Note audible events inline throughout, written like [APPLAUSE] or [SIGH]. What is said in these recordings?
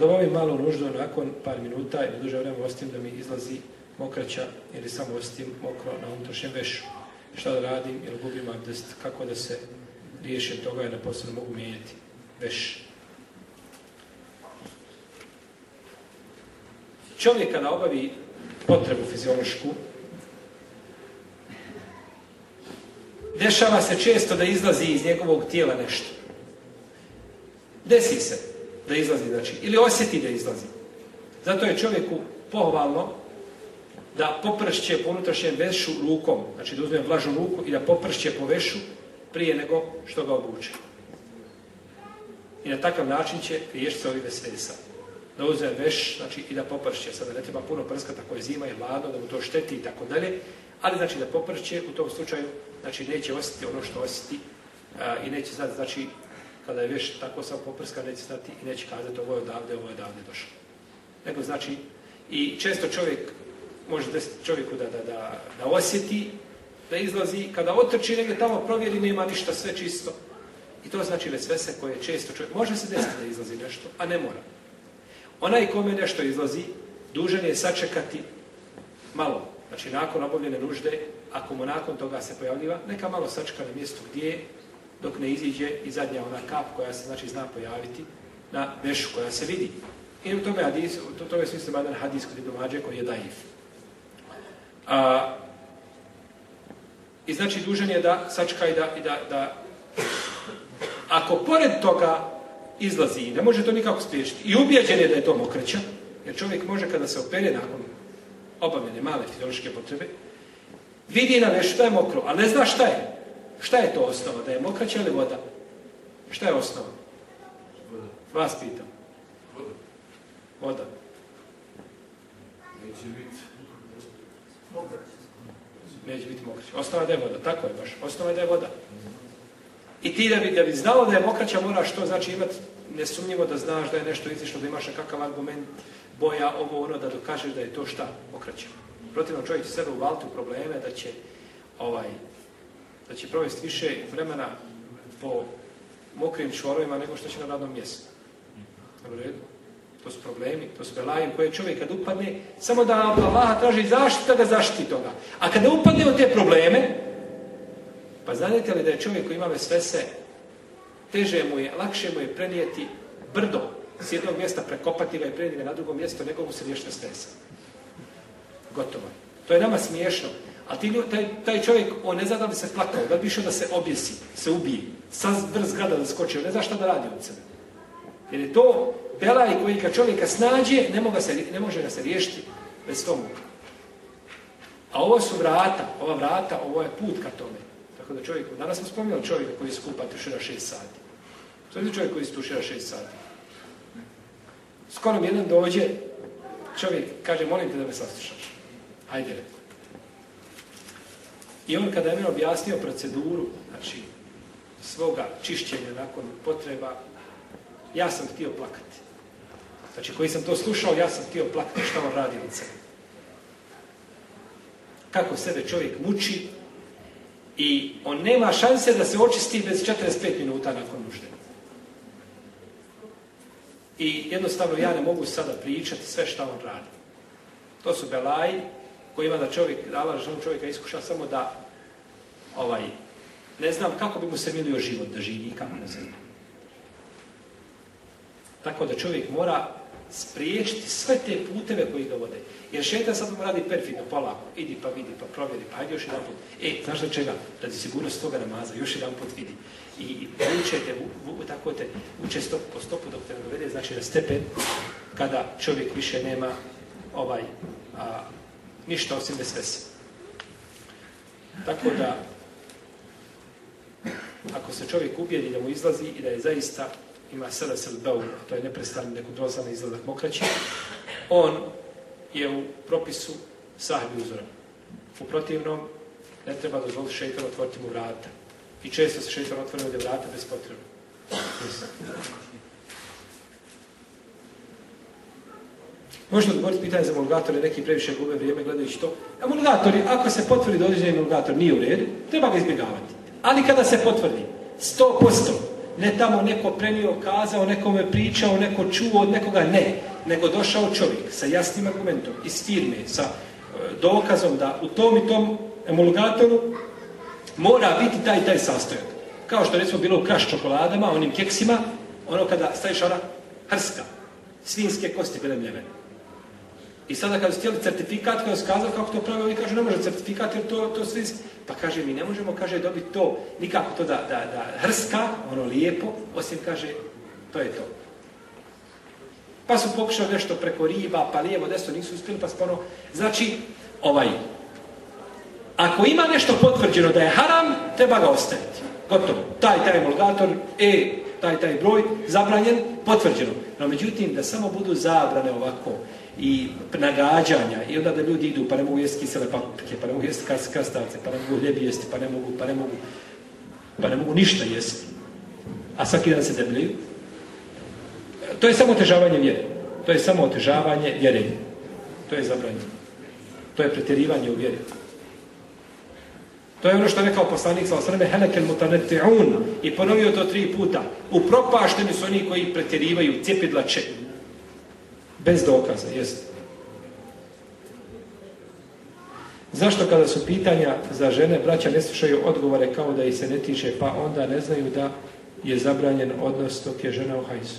Kad malo malu nuždu, nakon par minuta ili duže vremena ostim da mi izlazi mokraća ili samo ostim mokro na unutrašnjem vešu. Šta da radim ili gubim abdest, kako da se riješim toga i da posebno mogu mijenjati veš. Čovjek kada obavi potrebu fiziološku, dešava se često da izlazi iz njegovog tijela nešto. Desi se da izlazi, znači, ili osjeti da izlazi. Zato je čovjeku pohvalno da popršće po unutrašnjem vešu rukom, znači da uzme vlažnu ruku i da popršće po vešu prije nego što ga obuče. I na takav način će riješiti se ovih vesvesa. Da uzme veš, znači i da popršće. Sada ne treba puno prskati tako je zima i hladno, da mu to šteti i tako dalje. Ali znači da popršće u tom slučaju, znači neće osjetiti ono što osjeti i neće sad, znači, kada je već tako samo poprska, neće stati i neće kazati ovo je odavde, ovo je odavde došlo. Nego znači, i često čovjek, može desiti čovjeku da, da, da, da osjeti, da izlazi, kada otrči negdje tamo provjeri, nema ništa, sve čisto. I to znači se koje često čovjek, može se desiti da izlazi nešto, a ne mora. Onaj kome nešto izlazi, dužan je sačekati malo. Znači, nakon obavljene nužde, ako mu nakon toga se pojavljiva, neka malo sačeka na mjestu gdje je, dok ne iziđe i zadnja ona kap koja se znači zna pojaviti na vešu koja se vidi. I u tome, hadis, u tome se badan hadis koji je daif. A, I znači dužan je da sačka i da, i da, da ako pored toga izlazi i ne može to nikako spriječiti i ubijeđen je da je to mokraća, jer čovjek može kada se opere nakon obavljene male fiziološke potrebe, vidi na nešto je mokro, ali ne zna šta je. Šta je to osnova? Da je mokraća ili voda? Šta je osnova? Vas pitam. Voda. Voda. Neće biti mokraća. Neće biti mokraća. Osnova da je voda. Tako je baš. Osnova da je voda. I ti da bi, da bi znao da je mokraća mora što znači imati nesumnjivo da znaš da je nešto izišlo, da imaš nekakav argument, boja, ovo ono, da dokažeš da je to šta mokraća. Protivno čovjek će sebe uvaliti u probleme, da će ovaj, da će provesti više vremena po mokrim čvorovima, nego što će na radnom mjestu. Dobro redu? To su problemi, to su belaje koje čovjek kad upadne, samo da Allah traži zaštita da zaštiti toga. A kada upadne u te probleme, pa znate li da je čovjek koji ima vesvese, teže mu je, lakše mu je prenijeti brdo s jednog mjesta, prekopati ga i prenijeti ga na drugo mjesto, nego mu se na stresa. Gotovo. To je nama smiješno. A ti, taj, taj čovjek, on ne zna da bi se plakao, da bi išao da se objesi, se ubije, sa vrst grada da skoči, ne zna šta da radi od sebe. Jer je to belaj koji kad čovjeka snađe, ne, se, ne može ga se riješiti bez tomu. A ovo su vrata, ova vrata, ovo je put ka tome. Tako da čovjek, danas smo spominjali čovjeka koji skupa tušira šest sati. To je čovjek koji tušira šest sati. Skoro mi jedan dođe, čovjek kaže, molim te da me saslušaš. Hajde, i on kada je meni objasnio proceduru, znači, svoga čišćenja nakon potreba, ja sam htio plakati. Znači, koji sam to slušao, ja sam htio plakati što on radi od sebe. Kako sebe čovjek muči i on nema šanse da se očisti bez 45 minuta nakon nužde. I jednostavno ja ne mogu sada pričati sve šta on radi. To su belaji koji ima da čovjek, da Allah čovjeka iskuša samo da ovaj, ne znam kako bi mu se milio život da živi kako ne znam. Tako da čovjek mora spriječiti sve te puteve koji ga vode. Jer šeta sad mu radi perfidno, polako, idi pa vidi, pa provjeri, pa ajde još jedan put. E, znaš da čega? Radi sigurnost toga namaza, još jedan put vidi. I, i uče tako te, uče po stopu dok te ne dovede, znači na stepen kada čovjek više nema ovaj, a, Ništa osim bez Tako da, ako se čovjek ubijedi da mu izlazi i da je zaista ima sada se beur, to je neprestan nekudrozan izlazak mokraće, on je u propisu sahbi uzoran. U protivnom, ne treba dozvoliti šeitan otvoriti mu vrata. I često se šeitan otvori ovdje vrata bez potrebe. Možete odgovoriti pitanje za emulgatore neki previše gube vrijeme gledajući to. Emulgatori, ako se potvrdi da određeni emulgator nije u redu, treba ga izbjegavati. Ali kada se potvrdi, posto, ne tamo neko prenio, kazao, nekome pričao, neko čuo od nekoga, ne. Nego došao čovjek sa jasnim argumentom, iz firme, sa e, dokazom da u tom i tom emulgatoru mora biti taj i taj sastojak. Kao što recimo bilo u kraš čokoladama, onim keksima, ono kada staviš ona hrska, svinske kosti bile i sada kad su htjeli certifikat, kad su kazali kako to pravi, oni kažu ne može certifikat jer to, to Pa kaže mi ne možemo, kaže dobiti to, nikako to da, da, da hrska, ono lijepo, osim kaže to je to. Pa su pokušali nešto preko riba, pa lijevo, desno, nisu uspjeli, pa sporo... Pa znači, ovaj, ako ima nešto potvrđeno da je haram, treba ga ostaviti. Gotovo. Taj, taj emulgator, e, taj, taj broj zabranjen, potvrđeno. No, međutim, da samo budu zabrane ovako i nagađanja i onda da ljudi idu pa ne mogu jesti kisele papke, pa ne mogu jesti kastavce, pa ne mogu ljebi jesti, pa ne mogu, pa ne mogu, pa ne mogu ništa jesti. A svaki dan se debljaju. To je samo otežavanje vjere. To je samo otežavanje vjere. To je zabranjeno. To je pretjerivanje u vjeri. To je ono što je rekao poslanik sa osrme Helekel un, i ponovio to tri puta. U upropašteni su oni koji pretjerivaju cjepidlače bez dokaza, jest Zašto kada su pitanja za žene, braća ne slušaju odgovore kao da ih se ne tiče, pa onda ne znaju da je zabranjen odnos dok je žena u hajzu.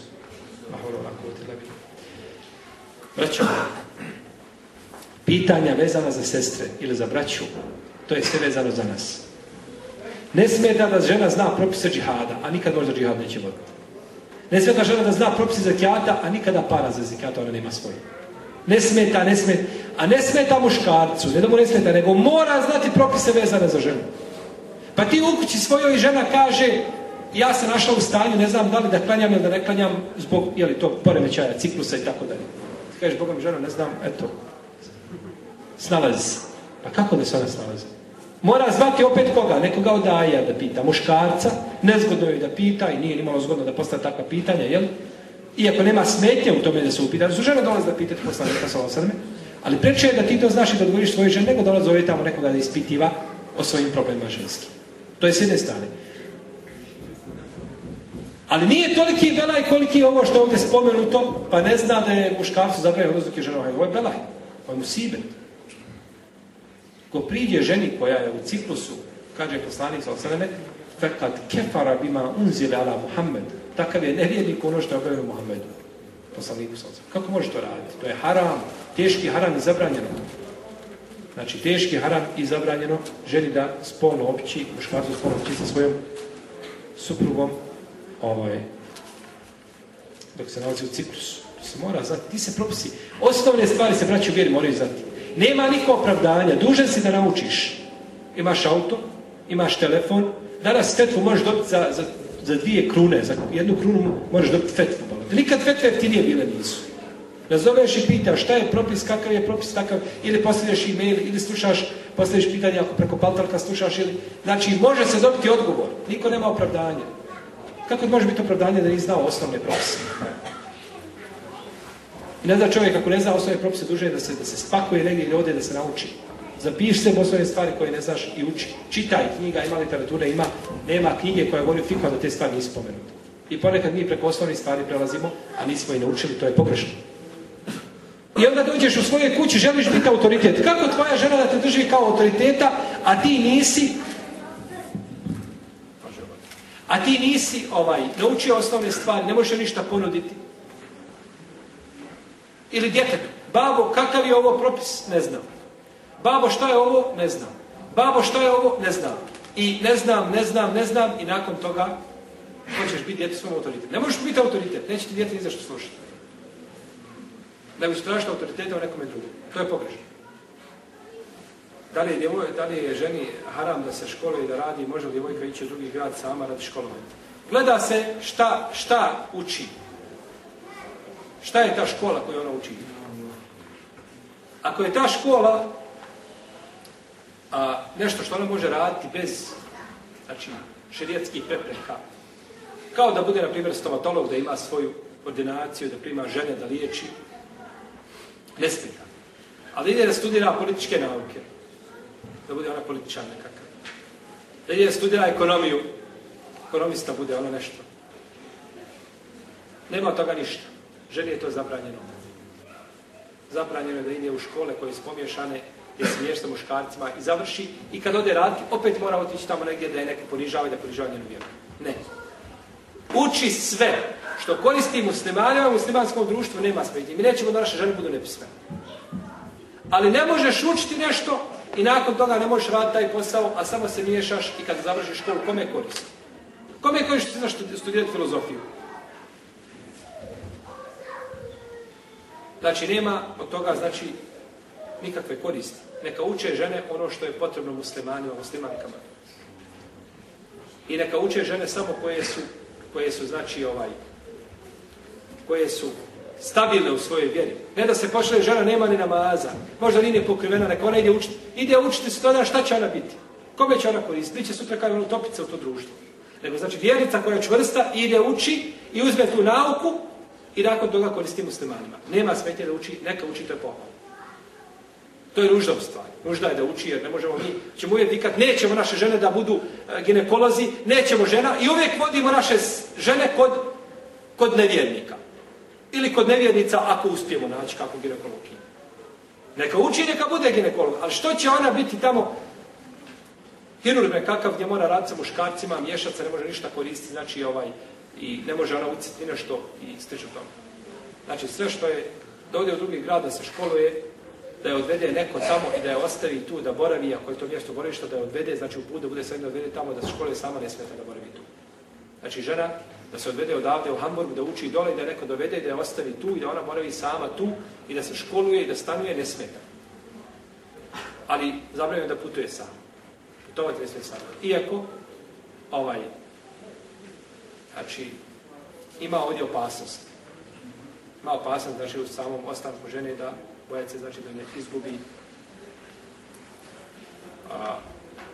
Braćo, pitanja vezana za sestre ili za braću, to je sve vezano za nas. Ne smeta da žena zna propise džihada, a nikad možda džihad neće voditi. Ne smeta žena da zna propise zekijata, a nikada para za zekijata ona nema svoje. Ne smeta, ne smeta. A ne smeta muškarcu, ne da mu ne smeta, nego mora znati propise vezane za ženu. Pa ti u kući svojoj žena kaže, ja sam našao u stanju, ne znam da li da klanjam ili da ne klanjam zbog, jeli to, poremećaja, ciklusa i tako dalje. Ti kažeš, Boga mi žena, ne znam, eto, snalazi Pa kako da se ona snalazi? Mora zvati opet koga? Nekoga od da pita, muškarca. Nezgodno je da pita i nije nimalo zgodno da postavlja takva pitanja, jel? Iako nema smetnje u tome da se upita, su žene dolaze da pitati neka sa osrme. Ali preče je da ti to znaš i da odgovoriš svoje žene, nego dolaze ovdje tamo nekoga da ispitiva o svojim problemima ženskim. To je s jedne strane. Ali nije toliki belaj koliki je ovo što je ovdje spomenuto, pa ne zna da je muškarcu zapravo odlazak žena. Ovo je belaj, ovo je musibet. Ko priđe ženi koja je u ciklusu, kaže poslanik sa osaneme, kad kefara bima unzile ala Muhammed, takav je nevjernik ono što je objavljeno Muhammedu. Poslaniku sa Kako može to raditi? To je haram, teški haram i zabranjeno. Znači, teški haram i zabranjeno želi da spolno opći, muškarcu spolno opći sa svojom suprugom ovaj, dok se nalazi u ciklusu. To se mora znati. Ti se propisi. Osnovne stvari se vraćaju u vjeri moraju znati. Nema niko opravdanja. Dužan si da naučiš. Imaš auto, imaš telefon. Danas fetvu možeš dobiti za, za, dvije krune. Za jednu krunu možeš dobiti fetvu. Nikad fetve nije bile nisu. Razoveš i pitaš šta je propis, kakav je propis, takav, ili postavljaš e-mail, ili slušaš, postavljaš pitanje ako preko paltalka slušaš, ili... Znači, može se dobiti odgovor. Niko nema opravdanja. Kako može biti opravdanje da nije znao osnovne propise? I ne zna čovjek, ako ne zna osnovne propise duže, da se, da se spakuje negdje ili ode da se nauči. Zapiš se osnovne stvari koje ne znaš i uči. Čitaj knjiga, ima literature, ima, nema knjige koja govori fika da te stvari nisu I ponekad mi preko osnovnih stvari prelazimo, a nismo i naučili, to je pogrešno. I onda dođeš u svoje kući, želiš biti autoritet. Kako tvoja žena da te drži kao autoriteta, a ti nisi a ti nisi ovaj, naučio osnovne stvari, ne može ništa ponuditi. Ili djetetu. Babo, kakav je ovo propis? Ne znam. Babo, što je ovo? Ne znam. Babo, što je ovo? Ne znam. I ne znam, ne znam, ne znam i nakon toga hoćeš biti djete svom autoritet. Ne možeš biti autoritet, neće ti djete ni slušati. Da bi strašno autoriteta u nekome drugom. To je pogrešno. Da li je, djevoj, da li je ženi haram da se školuje i da radi, može li djevojka ići u drugi grad sama radi školovanja? Gleda se šta, šta uči Šta je ta škola koju ona uči? Ako je ta škola a, nešto što ona može raditi bez znači, šerijetskih prepreka, kao da bude, na primjer, stomatolog, da ima svoju ordinaciju, da prima žene, da liječi, ne Ali ide da studira političke nauke, da bude ona političan nekakav. Da ide da studira ekonomiju, ekonomista bude ono nešto. Nema toga ništa. Ženi je to zabranjeno. Zabranjeno je da ide u škole koje su pomješane, gdje se miješa muškarcima i završi. I kad ode raditi, opet mora otići tamo negdje da je neki ponižava i da ponižava njenu vjeru. Ne. Uči sve što koristi muslimanima, u muslimanskom društvu nema smetnje. Mi nećemo da naše žene budu nepismene. Ali ne možeš učiti nešto i nakon toga ne možeš raditi taj posao, a samo se miješaš i kad završiš školu, kome koristi? Kome koristi što studirati filozofiju? Znači, nema od toga, znači, nikakve koristi. Neka uče žene ono što je potrebno muslimanima, muslimankama. I neka uče žene samo koje su, koje su znači, ovaj, koje su stabilne u svojoj vjeri. Ne da se pošle žena, nema ni namaza. Možda nije pokrivena, neka ona ide učiti. Ide učiti se to šta će ona biti. Koga će ona koristiti? će sutra kao ono topica u to društvo. Nego znači vjerica koja je čvrsta ide uči i uzme tu nauku i nakon toga koristi muslimanima. Nema smetje da uči, neka uči to To je nužda u stvari. Nužda je da uči jer ne možemo mi, ćemo uvijek nikad, nećemo naše žene da budu e, ginekolozi, nećemo žena i uvijek vodimo naše žene kod, kod nevjernika. Ili kod nevjernica ako uspijemo naći kako ginekologi. Neka uči, neka bude ginekolog, ali što će ona biti tamo hirurg kakav gdje mora raditi sa muškarcima, mješat se, ne može ništa koristiti, znači ovaj, i ne može ona uciti ni nešto i stiče tome. Znači sve što je dovede u drugi grad da se školuje, da je odvede neko tamo i da je ostavi tu da boravi, ako je to mjesto boravišta, da je odvede, znači u put da bude sredno da odvede tamo, da se školuje sama ne smeta da boravi tu. Znači žena da se odvede odavde u Hamburg, da uči dole i da je neko dovede i da je ostavi tu i da ona boravi sama tu i da se školuje i da stanuje ne smeta. Ali zabranjeno da putuje sama. Putovati ne smije sama. Iako ovaj, Znači, ima ovdje opasnost. Ima opasnost, znači, u samom ostanku žene da boja se, znači, da ne izgubi a,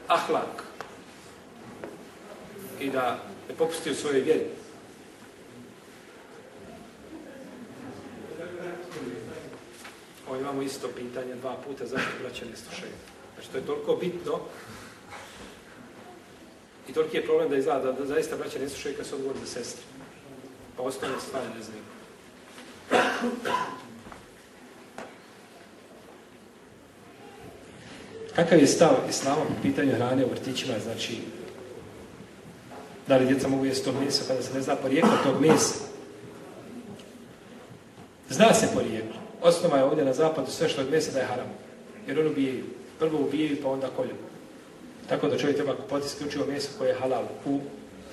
ahlak i da ne popusti u svojoj vjeri. Ovo imamo isto pitanje dva puta, zašto braće ne slušaju? Znači, to je toliko bitno i toliki je problem da izgleda da, zaista braća ne slušaju kad su odgovorili sestre. Pa ostale stvari ne znaju. Kakav je stav islama po pitanju hrane u vrtićima, znači da li djeca mogu jesti to meso kada se ne zna porijeklo tog mesa? Zna se porijeklo. Osnova je ovdje na zapadu sve što je mesa da je haram. Jer ono ubijaju. Prvo ubijaju pa onda koljeno. Tako da čovjek treba kupati isključivo mjesto koje je halal u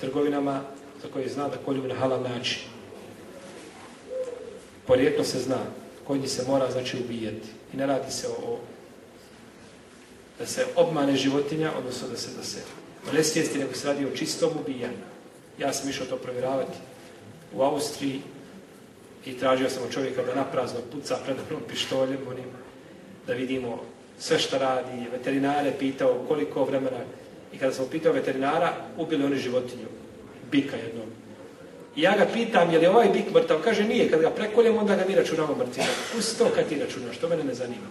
trgovinama za koje zna da kolju na halal način. Porijeklo se zna, konji se mora znači ubijati. I ne radi se o, da se obmane životinja, odnosno da se da se lesvijesti, nego se radi o čistom ubijanju. Ja sam išao to provjeravati u Austriji i tražio sam od čovjeka da naprazno puca pred pištoljem onim, da vidimo sve što radi, veterinare pitao koliko vremena. I kada sam pitao veterinara, ubili oni životinju, bika jednom. I ja ga pitam, je li ovaj bik mrtav? Kaže, nije, kad ga prekoljem, onda ga mi računamo mrtvima. Pusti to kad ti računaš, što mene ne zanima.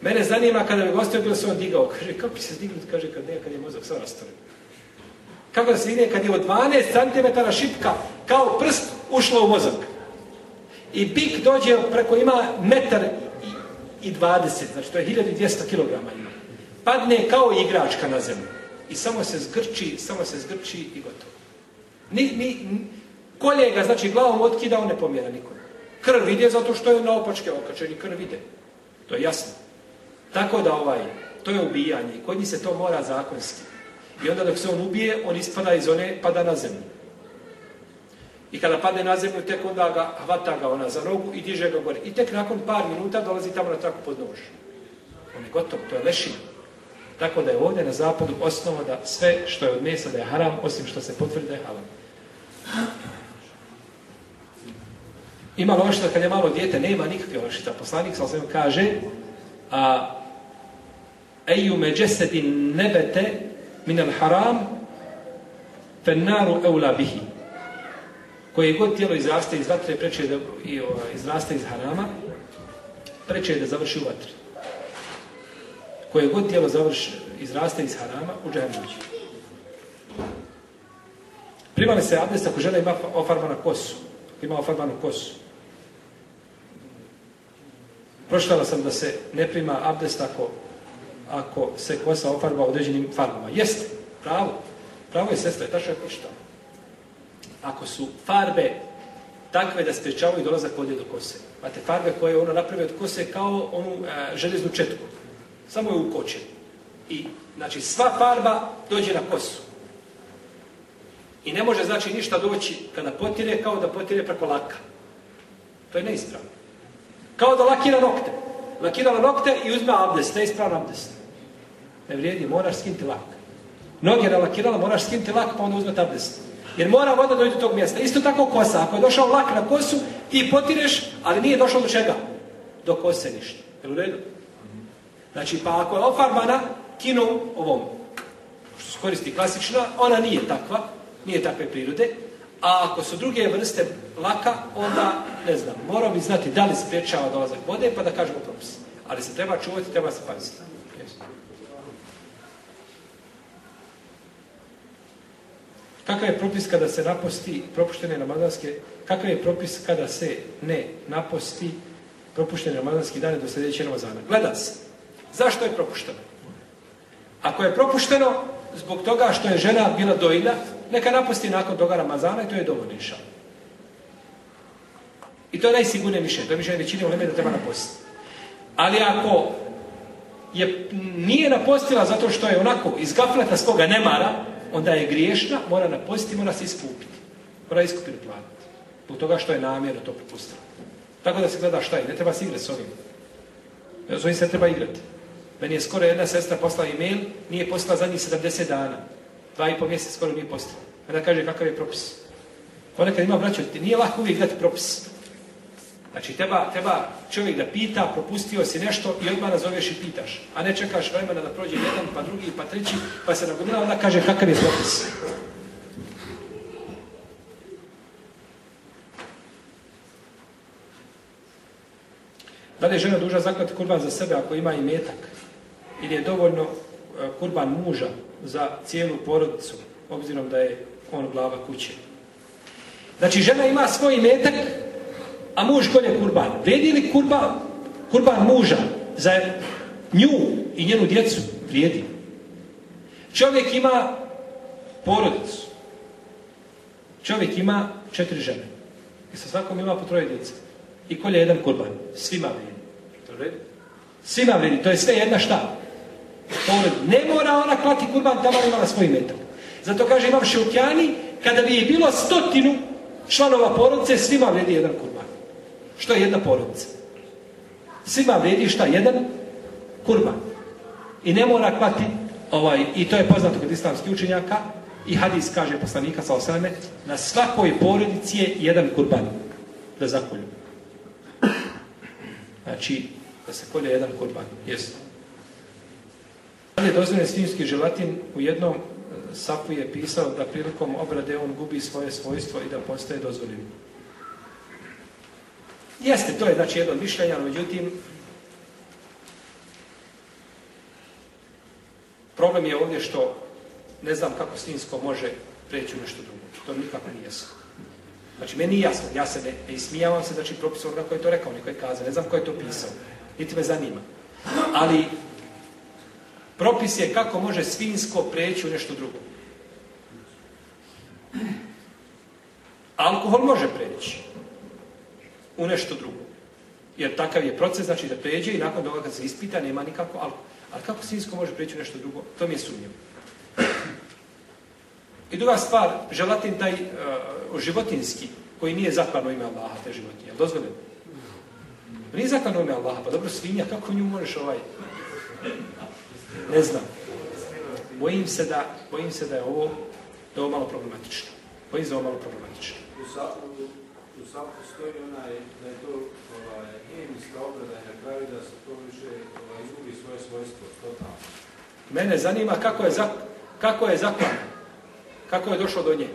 Mene zanima kada bi gostio bilo se on digao. Kaže, kako će se dignuti? Kaže, kad ne, kad je mozak sva rastavio. Kako se digne kad je od 12 cm šipka, kao prst, ušla u mozak. I bik dođe preko ima metar i 20, znači to je 1200 kg ima. Padne kao igračka na zemlju. I samo se zgrči, samo se zgrči i gotovo. Ni, ni, kolje ga, znači glavom otkida, on ne pomjera nikom. Krv ide zato što je na opačke okačeni, krv ide. To je jasno. Tako da ovaj, to je ubijanje. Kod njih se to mora zakonski. I onda dok se on ubije, on ispada iz one, pada na zemlju. I kada padne na zemlju, tek onda ga hvata ga ona za nogu i diže ga gore. I tek nakon par minuta dolazi tamo na traku pod nož. On je gotov, to je lešina. Tako da je ovdje na zapadu osnova da sve što je od mesa da je haram, osim što se potvrdi da je haram. Ima lošta kad je malo dijete, nema nikakve lošita. Poslanik sa osvijem kaže a, Eju me džesedi nebete minel haram fe naru eula bihi. Koje god tijelo izraste iz vatre, preče da i, ovaj, izraste iz harama, preče je da završi u vatri. Koje god tijelo završi, izraste iz harama, u džahannam Prima se abdest ako žena ima ofarbanu kosu? Ima ofarbanu kosu. Prošljala sam da se ne prima abdest ako, ako se kosa ofarba određenim farbama. Jeste, pravo. Pravo je sestra, je tačno je ako su farbe takve da i dolazak vode do kose. Imate farbe koje ono napravi od kose kao onu e, željeznu četku. Samo je ukočen. I, znači, sva farba dođe na kosu. I ne može, znači, ništa doći kada potire kao da potire preko laka. To je neispravno. Kao da lakira nokte. Lakirala nokte i uzme abdest, neispravno abdest. Ne vrijedi, moraš skinti lak. Noge je nalakirala, moraš skinti lak, pa onda uzme abdest. Jer mora voda doći do tog mjesta. Isto tako kosa. Ako je došao lak na kosu, ti potireš, ali nije došao do čega? Do kose ništa. Jel u redu? Znači, pa ako je ofarbana kinom ovom, što se koristi klasična, ona nije takva, nije takve prirode, a ako su druge vrste laka, onda, ne znam, morao bi znati da li sprječava dolazak vode, pa da kažemo propis. Ali se treba čuvati, treba se paziti. Kakav je propis kada se naposti propuštene ramadanske, kakav je propis kada se ne naposti propuštene ramadanski dane do sljedećeg Ramazana? Gleda se. Zašto je propušteno? Ako je propušteno zbog toga što je žena bila dojna, neka napusti nakon toga Ramazana i to je dovoljno išao I to je najsigurnije mišljenje. To je mišljenje većine uleme da treba napostiti. Ali ako je, nije napostila zato što je onako iz gafleta svoga nemara, onda je griješna, mora na posti, mora se iskupiti. Mora iskupiti platiti. Zbog toga što je namjerno to propustila. Tako da se gleda šta je, ne treba se igrati s ovim. S ovim se treba igrati. Meni je skoro jedna sestra poslala e-mail, nije poslala zadnjih 70 dana. Dva i po mjeseca skoro nije poslala. Ona kaže kakav je propis. Ponekad ima vraćati, nije lako uvijek dati propis. Znači, treba, treba čovjek da pita, propustio si nešto i odmah nazoveš i pitaš. A ne čekaš vremena da prođe jedan, pa drugi, pa treći, pa se nagomila, onda kaže kakav je propis. Da li je žena duža zaklati kurban za sebe ako ima i metak? Ili je dovoljno e, kurban muža za cijelu porodicu, obzirom da je on glava kuće? Znači, žena ima svoj metak, a muž kolje kurban. Vrijedi li kurban? Kurban muža za nju i njenu djecu vrijedi. Čovjek ima porodicu. Čovjek ima četiri žene. I sa svakom ima po troje djece. I kolje jedan kurban. Svima vrijedi. Svima vrijedi. To je sve jedna šta? Ne mora ona klati kurban tamo ima na svoj metak. Zato kaže imam šeukjani, kada bi je bilo stotinu članova porodice, svima vredi jedan kurban. Što je jedna porodica? Svima vredi šta jedan kurban. I ne mora kvati, ovaj, i to je poznato kod islamskih učenjaka, i hadis kaže poslanika sa na svakoj porodici je jedan kurban da zakolju. Znači, da se kolje jedan kurban. Jesu. Ali je dozvoljen svinjski želatin u jednom e, sapu je pisao da prilikom obrade on gubi svoje svojstvo i da postaje dozvoljen. Jeste, to je znači jedno od mišljenja, no međutim, problem je ovdje što ne znam kako stinsko može preći u nešto drugo. To nikako nije jasno. Znači, meni nije jasno, ja se ne, ismijavam se, znači, propis onoga koji je to rekao, niko je kazao, ne znam tko je to pisao, niti me zanima. Ali, propis je kako može svinsko preći u nešto drugo. Alkohol može preći u nešto drugo. Jer takav je proces, znači da pređe i nakon toga kad se ispita nema nikako alkohol. Ali kako sinjsko može prijeći u nešto drugo? To mi je sumnjivo. I druga stvar, želatin taj uh, životinski, koji nije zaklano ime Allaha, te životinje. Jel dozvoljeno? Nije zaklano ime Allaha, pa dobro svinja, kako nju možeš ovaj? Ne znam. Bojim se da, bojim se da je ovo, da je ovo malo problematično. Bojim se da je ovo malo problematično samo postoji onaj da je to ovaj, hemijska obrada i na kraju da se to više ovaj, izgubi svoje svojstvo, totalno. Mene zanima kako je, za, kako je kako je došlo do nje.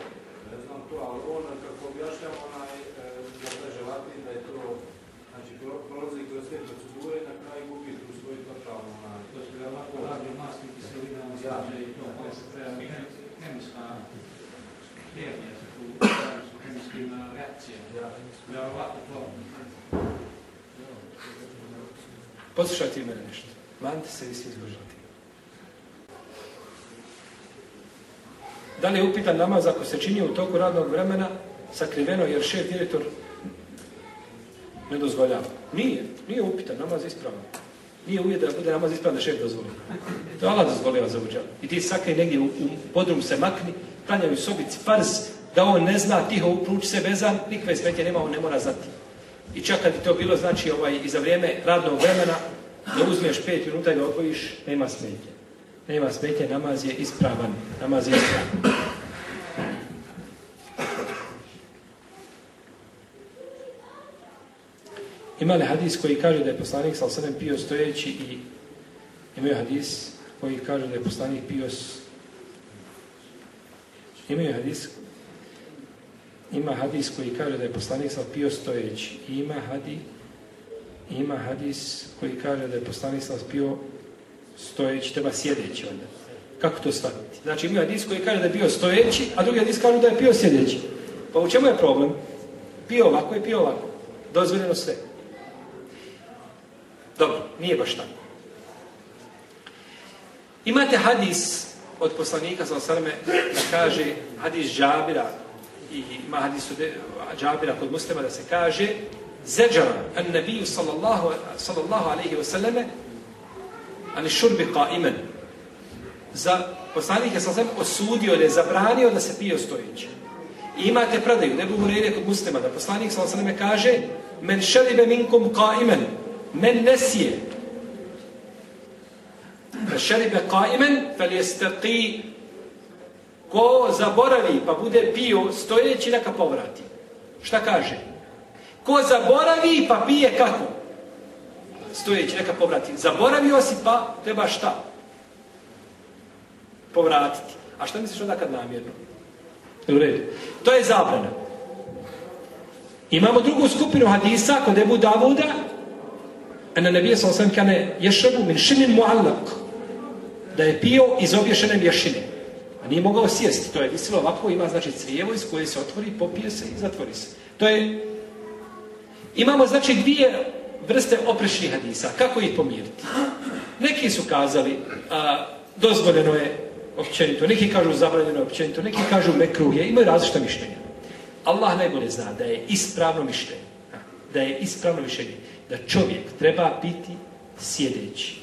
Poslušaj ti mene nešto. Manite se i svi Da li je upitan namaz ako se čini u toku radnog vremena sakriveno jer šef direktor ne dozvoljava? Nije, nije upitan, namaz ispravan. Nije uvijek da bude namaz ispravan da šef dozvoli. To je Allah za uđa. I ti sakri negdje u, podrum se makni, klanjaju sobici, farz, da on ne zna, tiho upruč se vezan, nikve smetje nema, on ne mora znati. I čak kad bi to bilo, znači, ovaj, i za vrijeme radnog vremena, da uzmeš pet minuta i da odvojiš, nema smetnje. Nema smetnje, namaz je ispravan. Namaz je ispravan. Ima li hadis koji kaže da je poslanik sa osadem pio stojeći i imaju hadis koji kaže da je poslanik pio Imaju hadis ima hadis koji kaže da je poslanik pio stojeći. Ima hadis ima hadis koji kaže da je poslanik pio stojeći, treba sjedeći onda. Kako to staviti? Znači ima hadis koji kaže da je bio stojeći, a drugi hadis kaže da je pio sjedeći. Pa u čemu je problem? Pio ovako i pio ovako. Dozvoljeno sve. Dobro, nije baš tako. Imate hadis od poslanika sa osrme da kaže hadis džabira i ima hadisu Džabira kod muslima da se kaže zeđara an nabiju sallallahu, sallallahu alaihi wa sallame ali šurbi qaimen za poslanik je sallam osudio ili zabranio da se pije stojeći. I imate predaju, ne budu rede kod muslima, da poslanik sallam kaže men šelibe minkum qaimen men nesije men šelibe qaimen fel jestaqi Ko zaboravi pa bude pio stojeći neka povrati. Šta kaže? Ko zaboravi pa pije kako? Stojeći neka povrati. Zaboravio si pa treba šta? Povratiti. A šta misliš onda kad namjerno? U redu. To je zabrana. Imamo drugu skupinu hadisa kod Ebu Davuda na nebije sam sam kane ješebu min šinin muallak da je pio iz obješene vješine. Nije mogao sjesti, to je visilo ovako, ima znači crijevo iz koje se otvori, popije se i zatvori se. To je... Imamo znači dvije vrste oprešnih hadisa. Kako ih pomiriti? Neki su kazali, a, dozvoljeno je općenito, neki kažu zabranjeno je općenito, neki kažu mekruh je, imaju različita mišljenja. Allah najbolje zna da je ispravno mišljenje, da je ispravno mišljenje, da čovjek treba biti sjedeći.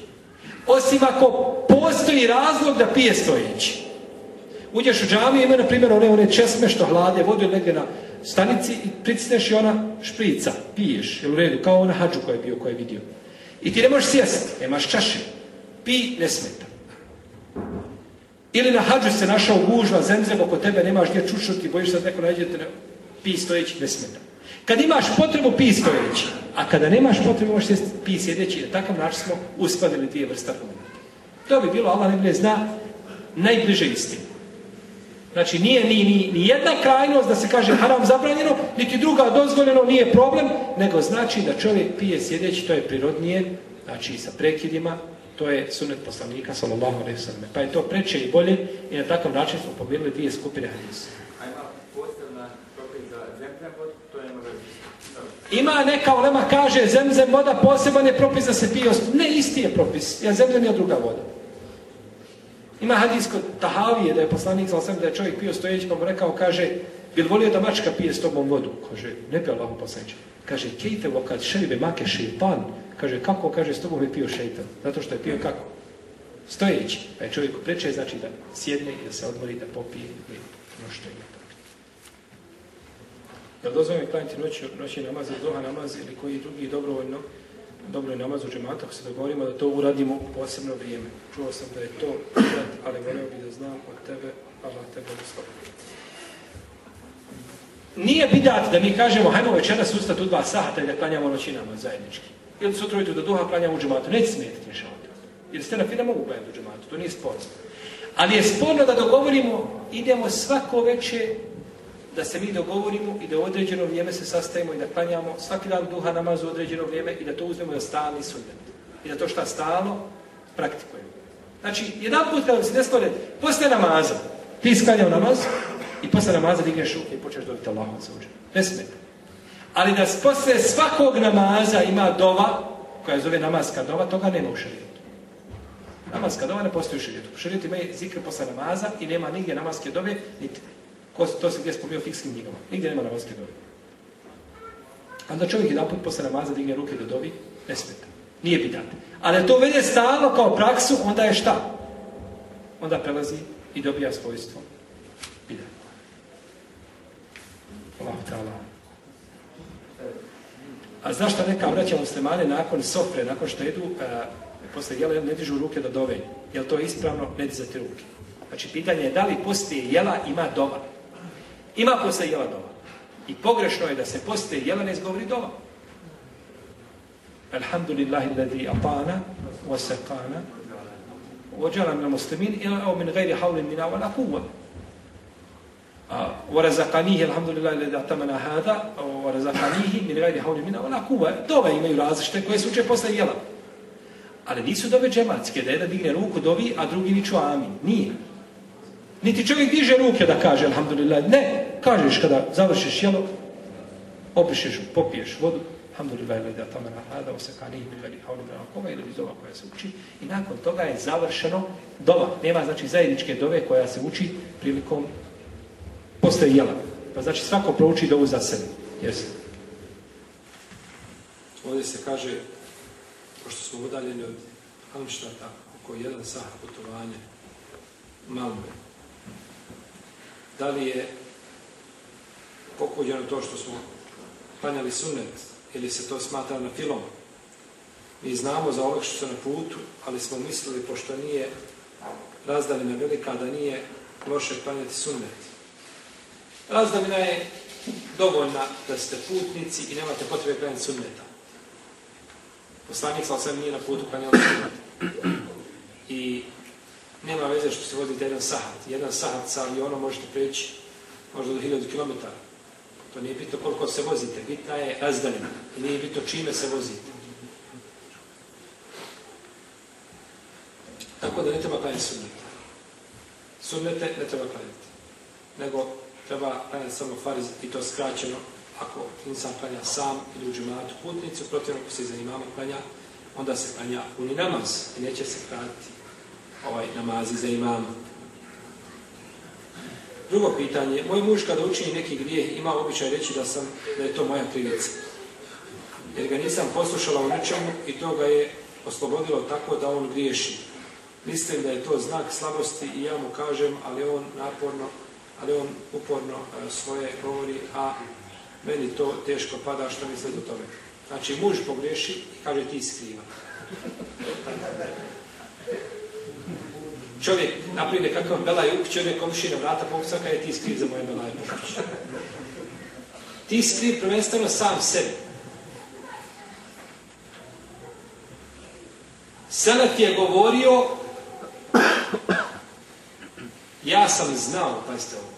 Osim ako postoji razlog da pije stojeći uđeš u džamiju, ima na primjer one, one česme što hlade, vodi negdje na stanici i pricneš i ona šprica, piješ, jel u redu, kao ona hađu koja je bio, koja je vidio. I ti ne možeš sjesti, nemaš čaše, pi ne smeta. Ili na hađu se našao gužva, zemzem oko tebe, nemaš gdje čučnuti, bojiš se da neko nađe pi stojeći ne smeta. Kad imaš potrebu, pi stojeći. A kada nemaš potrebu, možeš sjesti, pi sjedeći. Na takav način smo uspadili dvije vrsta To bi bilo, Allah ne zna, najbliže istine. Znači nije ni, ni, ni, jedna krajnost da se kaže haram zabranjeno, niti druga dozvoljeno, nije problem, nego znači da čovjek pije sjedeći, to je prirodnije, znači sa prekidima, to je sunet poslanika sallallahu alejhi ve Pa je to preče i bolje i na takav način smo pomirili dvije skupine hadisa. Ima neka olema kaže zemzem voda poseban je propis da se pije. Ne, isti je propis. Ja zemlja je druga voda. Ima hadis kod Tahavije da je poslanik za da je čovjek pio stojeći pa mu rekao, kaže, li volio da mačka pije s tobom vodu? Kaže, ne pio Allah Kaže, kejte vo kad šeribe make šipan, Kaže, kako? Kaže, s tobom je pio šeitan. Zato što je pio kako? Stojeći. Pa je čovjeku preče, znači da sjedne da se odmori, da popije no što je. Jel Da klanjati noći, noći namaz, doha namaz ili koji drugi dobrovoljno dobro je namaz u džematu, ako se dogovorimo da to uradimo u posebno vrijeme. Čuo sam da je to ali volio bi da znam od tebe, Allah tebe Nije bidat da mi kažemo, hajmo večeras ustati u dva sahata i da klanjamo noći namaz zajednički. Ili sutra ujutru da duha klanjamo u džematu. Neće smetiti niša Jer ste na fina mogu klanjati u džematu, to nije sporno. Ali je sporno da dogovorimo, idemo svako večer da se mi dogovorimo i da u određeno vrijeme se sastajemo i da klanjamo svaki dan duha namaz u određeno vrijeme i da to uzmemo za stalni sunnet. I da to šta stalno praktikujemo. Znači, jedan put kada se desilo red, posle namaza, ti sklanjao namaz i posle namaza digneš ruke i počneš dobiti Allahom Ali da poslije svakog namaza ima dova, koja zove namaska dova, toga nema u šarijetu. Namaska dova ne postoji u šarijetu. U šarijetu ima zikr posle namaza i nema nigdje namaske dove, niti Ko, to se gdje spomio, u fikskim knjigama. Nigdje nema namazke dobi. onda čovjek jedan put posle namaza digne ruke da dobi, ne smeta. Nije bidat. Ali to vede stalno kao praksu, onda je šta? Onda prelazi i dobija svojstvo bidat. Allah ta'ala. A zašto neka vraća muslimane nakon sofre, nakon što jedu, a, e, posle jela ne dižu ruke da dove? Jel to ispravno ne dizati ruke? Znači, pitanje je da li poslije jela ima dova? Ima posle jela dova. I pogrešno je da se poste jela ne izgovori dova. Alhamdulillahi ladhi atana wa sakana wa ja'alna min muslimin ila min ghairi hawlin wa wala wa razakanihi alhamdulillahi ladhi atamana hada wa razaqanihi min ghairi hawlin mina wa قوه dove imaju različite koje su uče posle jela ali nisu dove džematske da jedan digne ruku dovi a drugi niču amin nije niti čovjek diže ruke da kaže alhamdulillah ne Kažeš kada završiš jelo, opišeš, popiješ vodu, Alhamdulillah ili da tamo nahada, osakani ili veli koga ili dova koja se uči. I nakon toga je završeno dova. Nema znači zajedničke dove koja se uči prilikom posle jela. Pa znači svako prouči dovu za sebe. Jesi. Ovdje se kaže, pošto smo udaljeni od Halmštata, oko jedan sah putovanja, malo Da li je pokuđeno to što smo planjali sunnet ili se to smatra na filom. Mi znamo za se na putu, ali smo mislili, pošto nije razdalina velika, da nije loše klanjati sunnet. Razdalina je dovoljna da ste putnici i nemate potrebe planjati sunneta. Poslanik osam nije na putu klanjao sunneta. I nema veze što se vodite jedan sahat. Jedan sahat sa avionom možete preći možda do 1000 kilometara. To nije bitno koliko se vozite, bitna je azdalina. I nije bitno čime se vozite. Tako da ne treba klanjati sunnete. Sunnete ne treba klanjati. Nego treba klanjati samo fariz i to skraćeno ako insan klanja sam ili u džematu putnicu, protiv ako se za imama klanja, onda se klanja puni namaz i neće se kratiti ovaj namazi za Drugo pitanje, moj muž kada učini neki grijeh ima običaj reći da sam, da je to moja krivica. Jer ga nisam poslušala u ničemu i to ga je oslobodilo tako da on griješi. Mislim da je to znak slabosti i ja mu kažem, ali on naporno, ali on uporno e, svoje govori, a meni to teško pada što misle do tome. Znači muž pogriješi i kaže ti skriva. Čovjek naprijed kakav bela u kući, je komši na vrata pokuca, kada je ti skriv za moje belaje Tiskri pa Ti skriv prvenstveno sam sebi. Selef je govorio ja sam znao, pazite ovo,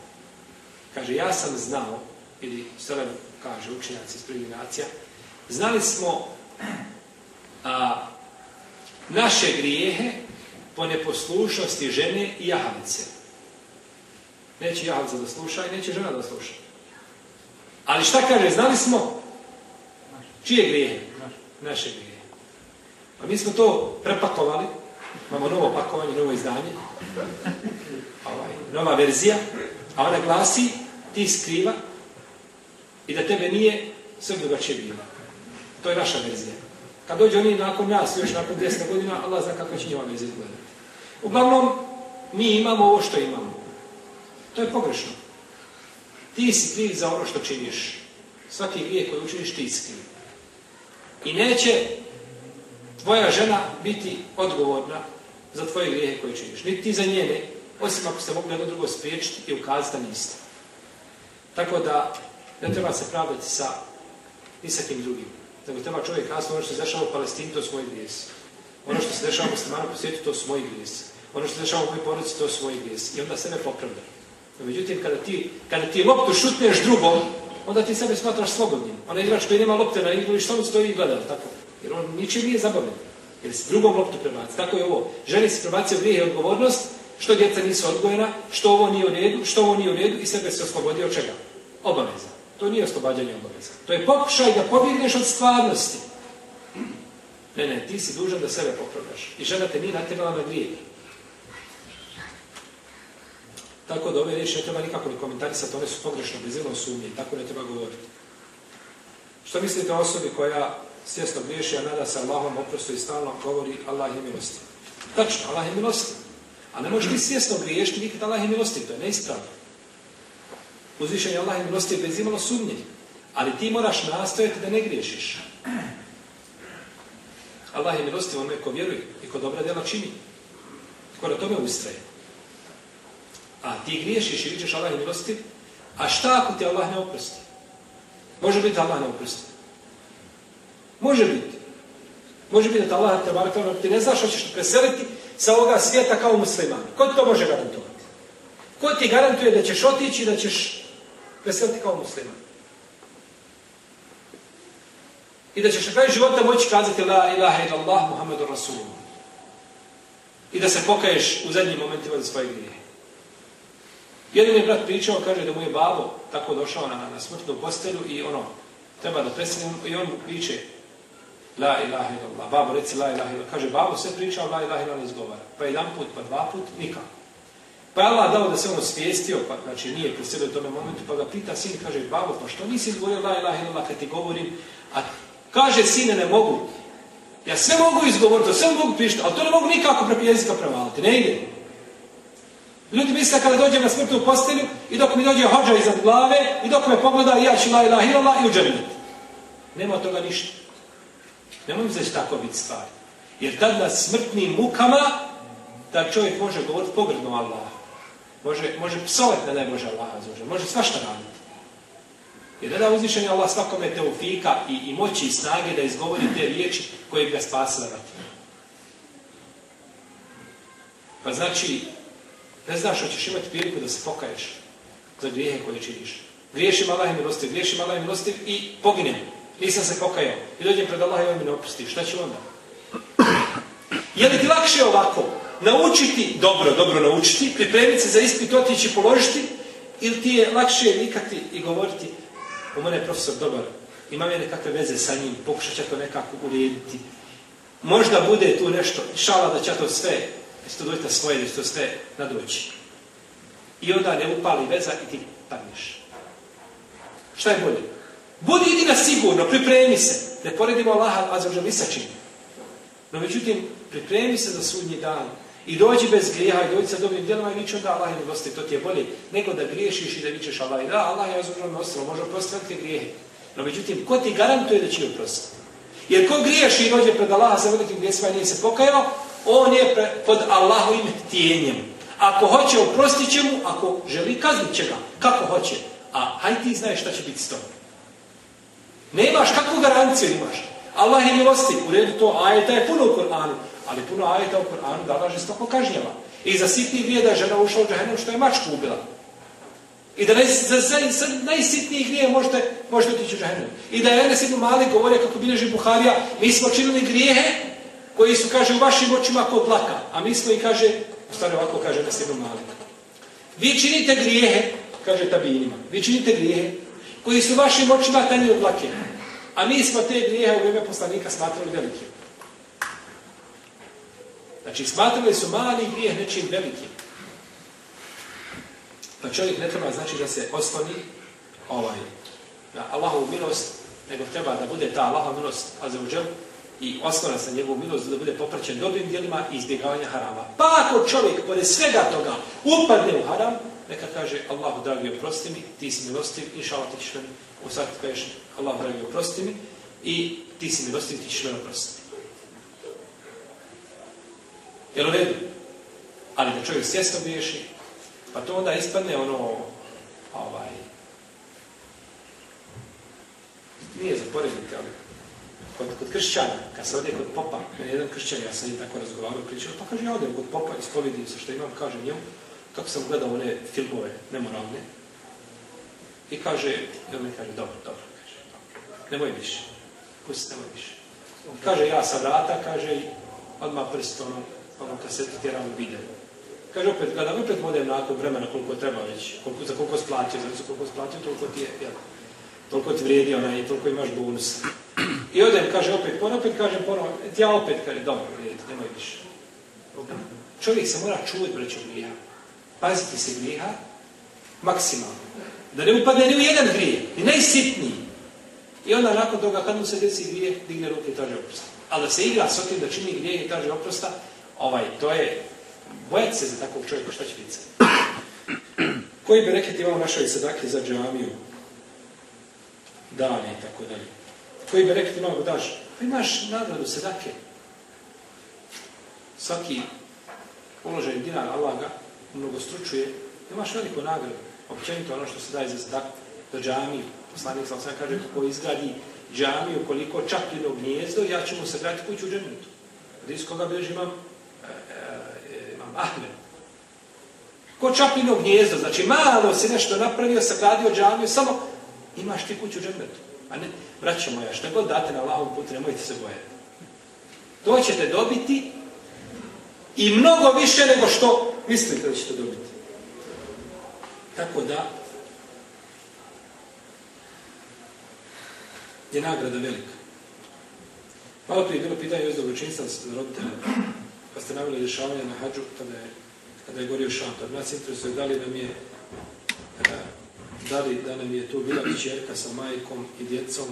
kaže ja sam znao, ili Selef kaže učenjaci iz nacija, znali smo naše grijehe po neposlušnosti žene i jahavice. Neće jahavica da sluša i neće žena da sluša. Ali šta kaže, znali smo? Čije grije? Naše grije. A pa mi smo to prepakovali. Imamo novo pakovanje, novo izdanje. Ovaj, nova verzija. A ona glasi, ti skriva i da tebe nije sve drugačije bila. To je naša verzija. Kad dođe oni nakon nas, još nakon 10 godina, Allah zna kako će njima verzija izgledati. Uglavnom, mi imamo ovo što imamo. To je pogrešno. Ti si kriv za ono što činiš. Svaki grijeh koji učiniš, ti si kriv. I neće tvoja žena biti odgovorna za tvoje grijehe koje činiš. Niti ti za njene, osim ako ste mogli jedno drugo spriječiti i ukazati da niste. Tako da ne treba se pravdati sa nisakim drugim. Nego treba čovjek kasno ono što se zašao u Palestini, to svoje ono što se dešava muslimanu po svijetu, to su moji grijesi. Ono što se dešava u mojoj porodici, to su moji grijesi. I onda sebe popravlja. No, međutim, kada ti, kada ti loptu šutneš drugom, onda ti sebe smatraš slobodnim. Onaj igrač koji nema lopte na igru i što mu stoji i gleda, tako? Jer on ničim nije zabavljen. Jer si drugom loptu prebaci. Tako je ovo. Želi si od grijeh i odgovornost, što djeca nisu odgojena, što ovo nije u redu, što ovo nije u redu i sebe se oslobodio čega? Obaveza. To nije oslobađanje obaveza. To je pokušaj da pobjegneš od stvarnosti. Ne, ne, ti si dužan da sebe popravljaš. I žena te nije natjerala na grijeh. Tako da ove riječi ne treba nikako ni komentarisati, one su pogrešno, bezilno sumnje, tako ne treba govoriti. Što mislite o osobi koja svjesno griješi, a nada se Allahom oprostu i stalno govori Allah je milosti? Tačno, Allah je milosti. A ne možeš ti svjesno griješiti, nikad Allah milosti, to je neispravno. Uzvišenje Allah je milosti je bezimalo sumnje. Ali ti moraš nastojati da ne griješiš. Allah je milostiv onome ko vjeruje i ko dobra djela čini. Ko na tome ustraje. A ti griješiš i vičeš Allah je milostiv, a šta ako ti Allah ne oprsti? Može biti Allah ne oprsti. Može biti. Može biti da Allah te da ono, ti ne znaš hoćeš preseliti sa ovoga svijeta kao musliman. Ko ti to može garantovati? Ko ti garantuje da ćeš otići i da ćeš preseliti kao musliman? i da ćeš na kraju života moći kazati La ilaha illallah Muhammedu Rasulom. I da se pokaješ u zadnjim momentima za svoje grije. Jedan je brat pričao, kaže da mu je babo tako došao na, na smrtnu postelju i ono, treba da presne i on mu priče La ilaha illallah. Babo reci la ilaha illallah. Kaže, babo sve pričao, la ilaha illallah izgovara. Pa jedan put, pa dva put, nikako. Pa je Allah dao da se on svijestio, pa znači nije presjedio u tome momentu, pa ga pita sin, kaže, babo, pa što nisi izgovorio la ilaha illallah kad ti govorim, a Kaže, sine, ne mogu. Ja sve mogu izgovoriti, sve mogu pišiti, ali to ne mogu nikako preko jezika prevaliti. Ne ide. Ljudi misle kada dođem na smrtnu postelju i dok mi dođe hođa iznad glave i dok me pogleda i ja ću la ilaha i u Nema od toga ništa. Nemojmo znači tako biti stvari. Jer tad na smrtnim mukama da čovjek može govoriti pogrdno Allah. Može, može psovati na najbože Allah. Može svašta raditi. Jer ne da je Allah svakome teofika i, moći i snage da izgovori te riječi koje bi ga spasile na Pa znači, ne znaš, hoćeš imati priliku da se pokaješ za grijehe koje činiš. Griješim Allah i milostiv, griješim Allah i milostiv i poginem. Nisam se pokajao. I dođem pred Allah i on mi ne opusti. Šta ću onda? Je li ti lakše ovako? Naučiti, dobro, dobro naučiti, pripremiti se za ispit, otići, položiti, ili ti je lakše nikati i govoriti u mene profesor dobar, imam ja nekakve veze sa njim, pokušat će to nekako urediti. Možda bude tu nešto, šala da će to sve, da će to svoje, da će to sve doći. I onda ne upali veza i ti padneš. Šta je bolje? Budi jedina sigurno, pripremi se. Ne poredimo Allaha, a zaođa No međutim, pripremi se za sudnji dan. I dođi bez grijeha i dođi sa dobrim djelama i ćemo onda Allah je milosti, to ti je bolje. Nego da griješiš i da vićeš Allah. I da, Allah je ozbiljno ostalo, može oprostiti grijehe. No međutim, ko ti garantuje da će je oprostiti? Jer ko griješi i dođe pred Allaha sa velikim grijesima i nije se pokajao, on je pod Allahovim tijenjem. Ako hoće, oprostit će mu, ako želi, kaznit će ga. Kako hoće. A haj ti znaješ šta će biti s tobom. Nemaš kakvu garanciju imaš. Allah je milosti, u redu to ajeta je puno u ali puno ajeta u Kur'anu Allah žestoko kažnjava. I za sitni grije da je žena ušla u što je mačku ubila. I da za, grije možete, možete otići u džahennem. I da je Enes Ibn Mali govorio kako bilježi Buharija, mi smo činili grijehe koji su, kaže, u vašim očima ko plaka, A mi smo i, kaže, u ovako kaže Enes Ibn Mali. Vi činite grijehe, kaže tabinima, vi činite grijehe koji su vašim očima tanji od A mi smo te grijehe u vrijeme poslanika smatrali velikim. Znači, smatrali su mali grijeh nečim velikim. Pa čovjek ne treba znači da se osloni ovaj, na Allahovu milost, nego treba da bude ta Allahova milost, a za uđel, i osnovan sa njegovu milost da bude popraćen dobrim dijelima i izbjegavanja harama. Pa ako čovjek, pored svega toga, upadne u haram, neka kaže Allahu dragi oprosti mi, ti si milostiv, inša Allah ti ćeš meni, u sad kažeš Allahu dragi oprosti mi i ti si milostiv, ti ćeš meni Jel u redu? Ali da čovjek svjesno griješi, pa to onda ispadne ono, ovaj, nije za ali kod, kod kršćana, kad se ode kod popa, meni jedan kršćan, ja sam i tako razgovarao, pričao, pa kaže, ja odem kod popa, ispovidim se što imam, kaže njemu, kako sam gledao one filmove nemoralne, i kaže, on mi kaže, dobro, dobro, kaže, dobro, nemoj više, pusti, nemoj više. Kaže, ja sam vrata, kaže, odmah prst, ono, pa mu kaseti u video. Kaže, opet gledam, opet odem nakon vremena koliko treba već, koliko, za koliko splatio, za koliko splatio, toliko ti je, jel, toliko ti vrijedi onaj, toliko imaš bonus. I odem, kaže, opet, ponovno, opet, kaže, ponovno, ja opet, kaže, dobro, vrijedi, nemoj više. Čovjek se mora čuvati, vreću grija. Paziti se grija, maksimalno. Da ne upadne ni u jedan grije, ni najsitniji. I onda nakon toga, kad mu se desi grije, digne ruke i traže oprosta. Ali da se igra s otim da čini grije i traže oprosta, ovaj, to je, bojati se za takvog čovjeka, šta će biti Koji bereket ima u našoj sadaki za džamiju? Dane i tako dalje. Koji bi reket mnogo daš. Pa imaš nagradu sadake. Svaki uložen dinar Allah mnogo mnogostručuje. Imaš veliku nagradu. Općenito ono što se daje za sadak, za džamiju. Poslanik sam sam kaže ko izgradi džamiju koliko do gnjezdo, ja ću mu sagraditi kuću u džemnutu. iz koga imam a Ko čapljeno gnjezdo, znači malo si nešto napravio, sagradio džamiju, samo imaš ti kuću džembetu. A ne, vraćamo ja, što god date na Allahom put, nemojte se bojati. To ćete dobiti i mnogo više nego što mislite da ćete dobiti. Tako da je nagrada velika. Malo prije je bilo pitanje o pa ste navjeli rješavanje na hađu kada je, kada je gorio šantar. Nas interesuje da li nam je eh, da li da nam je tu bila čerka sa majkom i djecom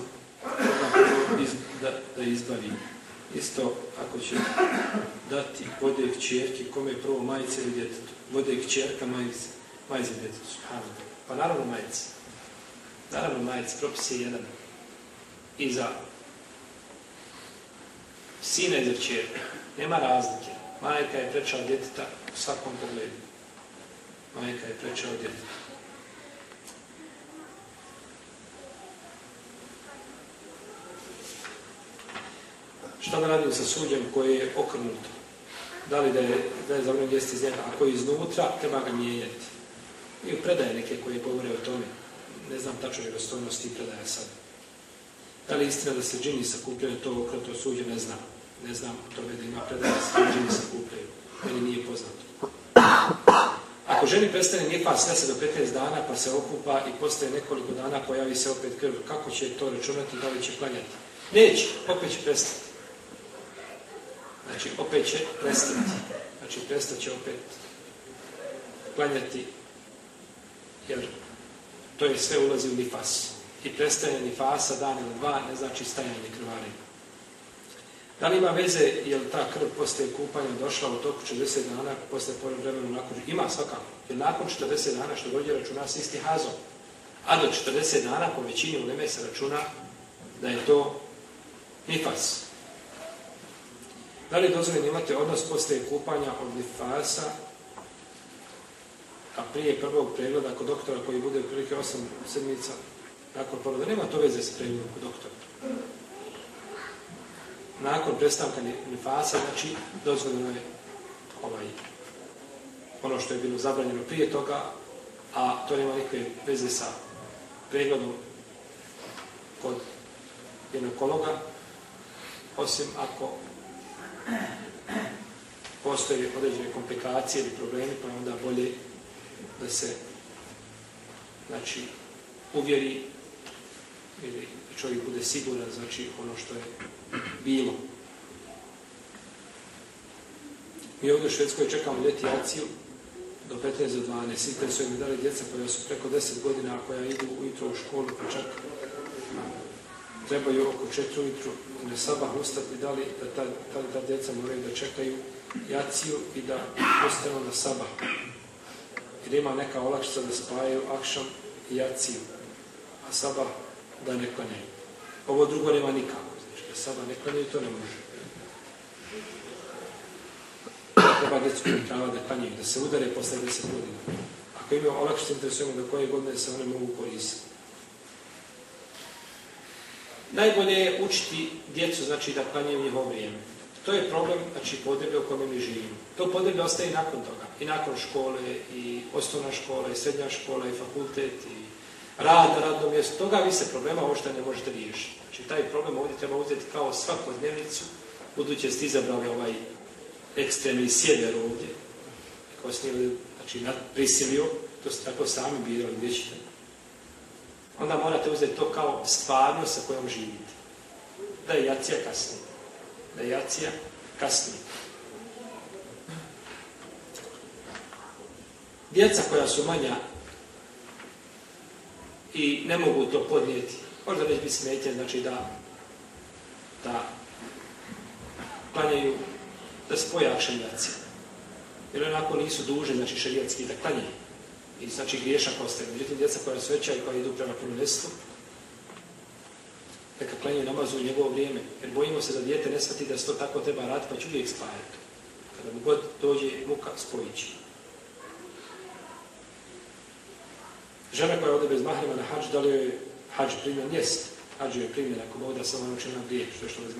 da, da izbavi. Isto ako će dati vode čerke, kome je prvo majice ili djetetu. Vode kćerka, majice, majice djetetu. Subhanu. Pa naravno majice. Naravno majice, propis je jedan. I za sina ili Nema razlike. Majka je preča djeteta u svakom pogledu. Majka je preča od djeteta. Šta da radim sa suđem koji je okrnuto? Da li da je, da je mnog jesti iz njega? Ako je iznutra, treba ga mijenjati. I u predaje neke koje govore o tome. Ne znam tačno i predaje sad. Da li istina da se džini sakupljaju to okrnuto suđe, ne znam ne znam to tome da ima se se Meni nije poznato. Ako ženi prestane nije pas se do 15 dana pa se okupa i postaje nekoliko dana pojavi se opet krv, kako će to računati, da li će klanjati? Neće, opet će prestati. Znači, opet će prestati. Znači, prestat će opet klanjati, jer to je sve ulazi u nifas. I prestajanje nifasa dan ili dva ne znači stajanje krvarenja. Da li ima veze, je li ta krv poslije kupanja došla u toku 40 dana, poslije pored vremena nakon, ima svakako. Jer nakon 40 dana što dođe računa s isti hazom. A do 40 dana po većini u neme, se računa da je to nifas. Da li dozvoljen, imate odnos poslije kupanja od nifasa, a prije prvog pregleda kod doktora koji bude prilike 8 sedmica nakon da Nema to veze s pregledom kod doktora nakon prestanka nifasa, znači dozvoljeno je ovaj, ono što je bilo zabranjeno prije toga, a to nema nikakve veze sa pregledom kod ginekologa, osim ako postoje određene komplikacije ili problemi, pa onda bolje da se znači, uvjeri ili čovjek bude siguran, znači ono što je bilo. Mi ovdje u Švedskoj čekamo ljeti do 15 do 12. Interesuje mi da djeca koja su preko 10 godina, koja idu ujutro u školu, pa čak trebaju oko 4 ujutro na sabah ustati, da li da ta, ta, djeca moraju da čekaju jaciju i da ostanu na sabah. Jer ima neka olakšica da spajaju akšam i jaciju. A sabah da ne Ovo drugo nema nikako. Znači, da sada ne klanjaju, to ne može. Treba djecu prava da klanjaju, da se udare posle 10 godina. Ako imaju olakšće interesujemo da koje godine se one mogu koristiti. Najbolje je učiti djecu, znači da klanjaju njihovo vrijeme. To je problem, znači, podrebe u kome mi živimo. To podrebe ostaje i nakon toga. I nakon škole, i osnovna škola, i srednja škola, i fakultet, i rad na radnom toga vi se problema ošta ne možete riješiti. Znači taj problem ovdje treba uzeti kao svaku dnevnicu, budući ste izabrali ovaj ekstremni sjever ovdje, kao s njim, znači, prisilio, to ste tako sami birali, gdje ćete. Onda morate uzeti to kao stvarnost sa kojom živite. Da je jacija kasnije. Da je jacija kasnije. Djeca koja su manja i ne mogu to podnijeti. Možda već bi smetje, znači da, da klanjaju, da spoja šenjaci. Jer onako nisu duže, znači šarijatski, da klanjaju. I znači griješak ostaje. Međutim, djeca koja su veća i koja idu prema punoljestu, neka klanjaju namazu u njegovo vrijeme. Jer bojimo se da djete ne shvati da se to tako treba raditi, pa će uvijek spajati Kada mu god dođe muka, spojići. Žena koja ode bez mahrima na hađ, da li joj hađ primjen? Jest. Hađ je primjen ako da da samo učinila ono riječ, što je što bez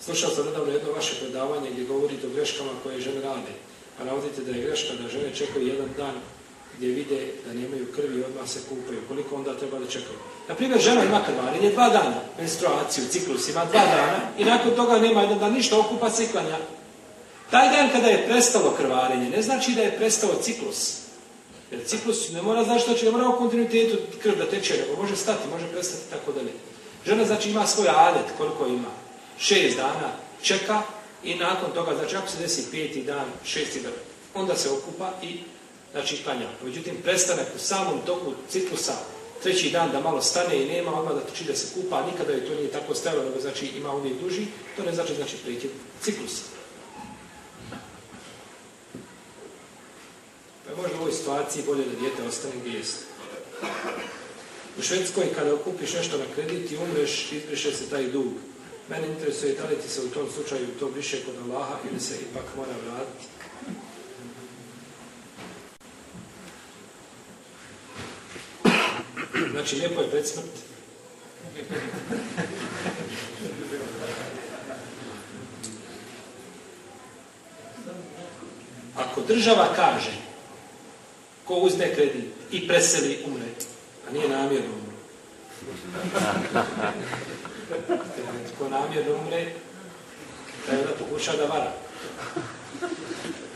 Slušao sam nedavno jedno vaše predavanje gdje govorite o greškama koje žene rade. A pa navodite da je greška da žene čekaju jedan dan gdje vide da nemaju krvi i odmah se kupaju. Koliko onda treba da čekaju? Na primjer, žena ima krvarenje dva dana, menstruaciju, ciklus ima dva dana i nakon toga nema jedan dan ništa, okupa se taj dan kada je prestalo krvarenje, ne znači da je prestao ciklus. Jer ciklus ne mora znači da će, mora u kontinuitetu krv da teče, nego može stati, može prestati, tako dalje. Žena znači ima svoj adet, koliko ima? Šest dana čeka i nakon toga, znači ako se desi peti dan, šesti dan, onda se okupa i znači klanja. Međutim, prestane u samom toku ciklusa, treći dan da malo stane i nema, odmah da či da se kupa, nikada je to nije tako stalo, nego znači ima uvijek duži, to ne znači znači prekid ciklusa. Pa možda u ovoj situaciji bolje da dijete ostane gdje jeste. U Švedskoj kada kupiš nešto na kredit i umreš, izbriše se taj dug. Mene interesuje da li ti se u tom slučaju to briše kod Allaha ili se ipak mora vratiti. Znači, lijepo je pred smrt. Ako država kaže ko uzme kredit i preseli umre, a nije namjerno umre. [LAUGHS] ko namjerno umre, taj onda pokuša da vara.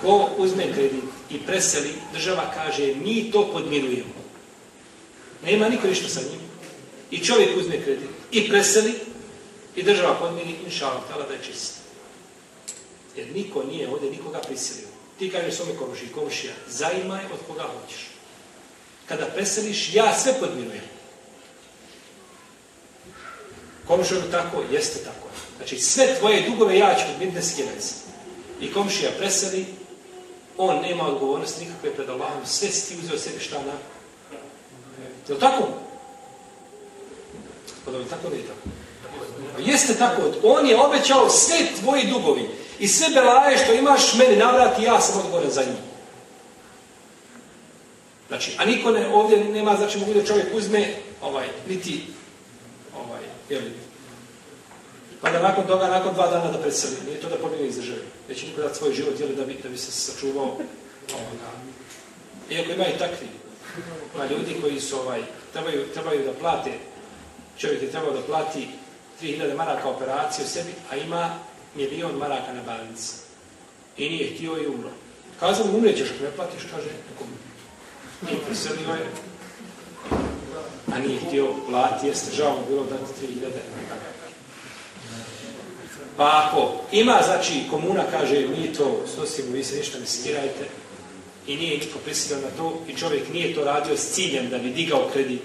Ko uzme kredit i preseli, država kaže, mi to podmirujemo. Nema niko ništa sa njim. I čovjek uzme kredit i preseli, i država podmiri, inša Allah, da je čist. Jer niko nije ovdje nikoga prisilio. Ti kažeš svome komši, komšija, zajimaj od koga hoćeš. Kada preseliš, ja sve podmirujem. je tako, jeste tako. Znači, sve tvoje dugove ja ću podmiriti se. I komšija preseli, on nema odgovornosti nikakve pred Allahom, sve si ti uzeo sebi šta na... Je li tako? Pa tako ne je tako. Pa jeste tako, on je obećao sve tvoji dugovi i sve belaje što imaš meni navrati, ja sam odgovoran za njih. Znači, a niko ne, ovdje nema, znači, mogu da čovjek uzme, ovaj, niti, ovaj, jel, pa da nakon toga, nakon dva dana da preseli. Nije to da pobjede iz države. Već niko da svoj život, jel, da bi, da bi se sačuvao ovoga. Iako ima i takvi, pa ljudi koji su, ovaj, trebaju, trebaju da plate, čovjek je trebao da plati 3000 maraka u sebi, a ima milion maraka na banci. I nije htio i umro. Kazao mu, umrećeš ne platiš, kaže, nekom. Nije preselio je. A nije htio plati, jeste žao mu bilo dati 3000 Pa ako ima, znači, komuna kaže, mi to snosimo, vi se ništa ne stirajte. i nije niko prisilio na to, i čovjek nije to radio s ciljem da bi digao kredit,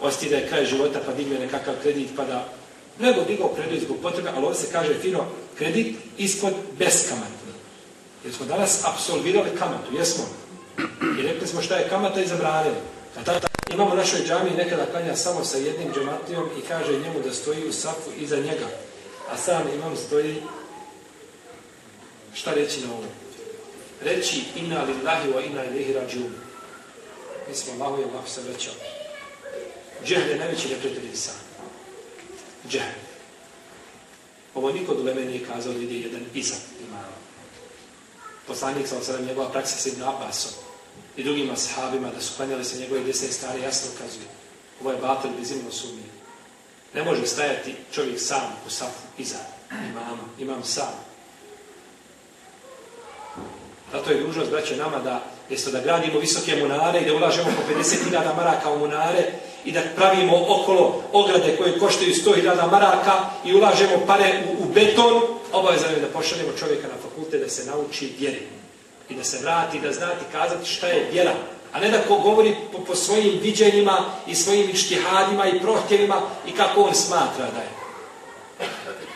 osti da je kraj života pa digne nekakav kredit, pa da nego digao kredit zbog potrebe, ali ovdje se kaže fino, kredit ispod beskamatni. Jer smo danas absolvirali kamatu, jesmo? I rekli smo šta je kamata i zabranili. A tada imamo našoj džami nekada klanja samo sa jednim džematijom i kaže njemu da stoji u safu iza njega. A sam imam stoji šta reći na ovo? Reći ina lahi wa ina ilihi rađun. Mi smo Lahu i lahu se vraćao. Džehde je najveći pretredi sam. Ovo niko do mene nije kazao da jedan iza imama. Poslanik sam sada njegova praksa s Ibn Abbasom i drugim ashabima da su klanjali se njegove desne stari jasno ukazuje. Ovo je batel bez imno sumnije. Ne može stajati čovjek sam u safu iza imama. Imam sam. Zato je dužnost, braće, nama da Jesto da gradimo visoke monare i da ulažemo po 50.000 maraka u munare i da pravimo okolo ograde koje koštaju 100.000 maraka i ulažemo pare u, u beton, obavezano je da pošaljemo čovjeka na fakulte da se nauči vjeri i da se vrati, da znati, kazati šta je vjera. A ne da ko govori po, svojim viđenjima i svojim štihadima i prohtjevima i kako on smatra da je.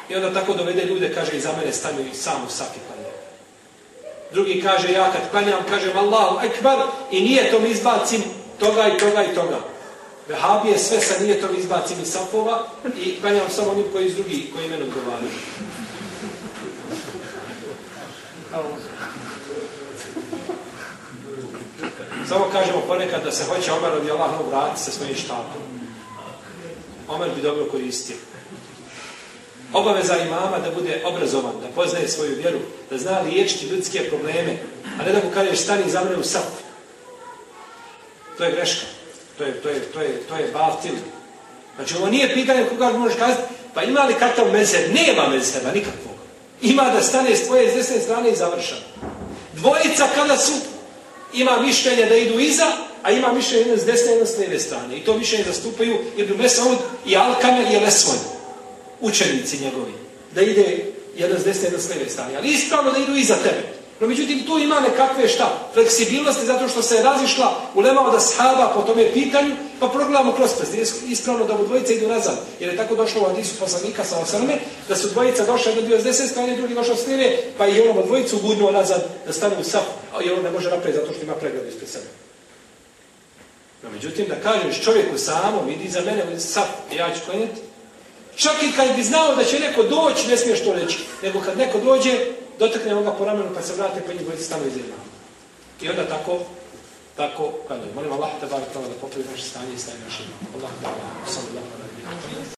I onda tako dovede ljude, kaže, iza mene stanju i sam u Drugi kaže, ja kad klanjam, kažem Allahu ekbar i nijetom izbacim toga i toga i toga. Vehabije sve sa nijetom izbacim iz sapova i klanjam samo onim koji iz drugi, koji imenom Samo kažemo ponekad da se hoće Omer od Allahom vratiti sa svojim štapom. Omer bi dobro koristio. Obaveza imama da bude obrazovan, da poznaje svoju vjeru, da zna riječiti ljudske probleme, a ne da mu kažeš stani i u sap. To je greška. To je, to je, to je, to je baltil. Znači ovo nije pitanje koga možeš kazati, pa ima li kakav mezer? Nema mezerba nikakvog. Ima da stane s tvoje s desne strane i završa. Dvojica kada su, ima mišljenje da idu iza, a ima mišljenje jedno s desne, jedna s lijeve strane. I to mišljenje zastupaju Ibn ovdje i je i Lesvojno učenici njegovi. Da ide jedan s desne, jedan s leve strane. Ali ispravno da idu iza tebe. No međutim, tu ima nekakve šta? Fleksibilnosti, zato što se je razišla ulema da ashaba po tome pitanju, pa progledamo kroz prst. Ispravno da mu dvojice idu nazad. Jer je tako došlo u Adisu poslanika sa osrme, da su dvojica došle, jedan bio s desne strane, drugi došao s pa i ono dvojicu gudnu nazad da stane u a i on ne može naprijed zato što ima pregled ispred sebe. No međutim, da kažeš čovjeku samo, vidi za mene, sap, ja ću Čak i kad bi znao da će neko doći, ne smiješ to reći. Nego kad neko dođe, dotakne ga po ramenu pa se vrate pa njih stano jedna. I onda tako, tako, kada molim Allah te da popravi naše stanje i stanje naše Allah te bar,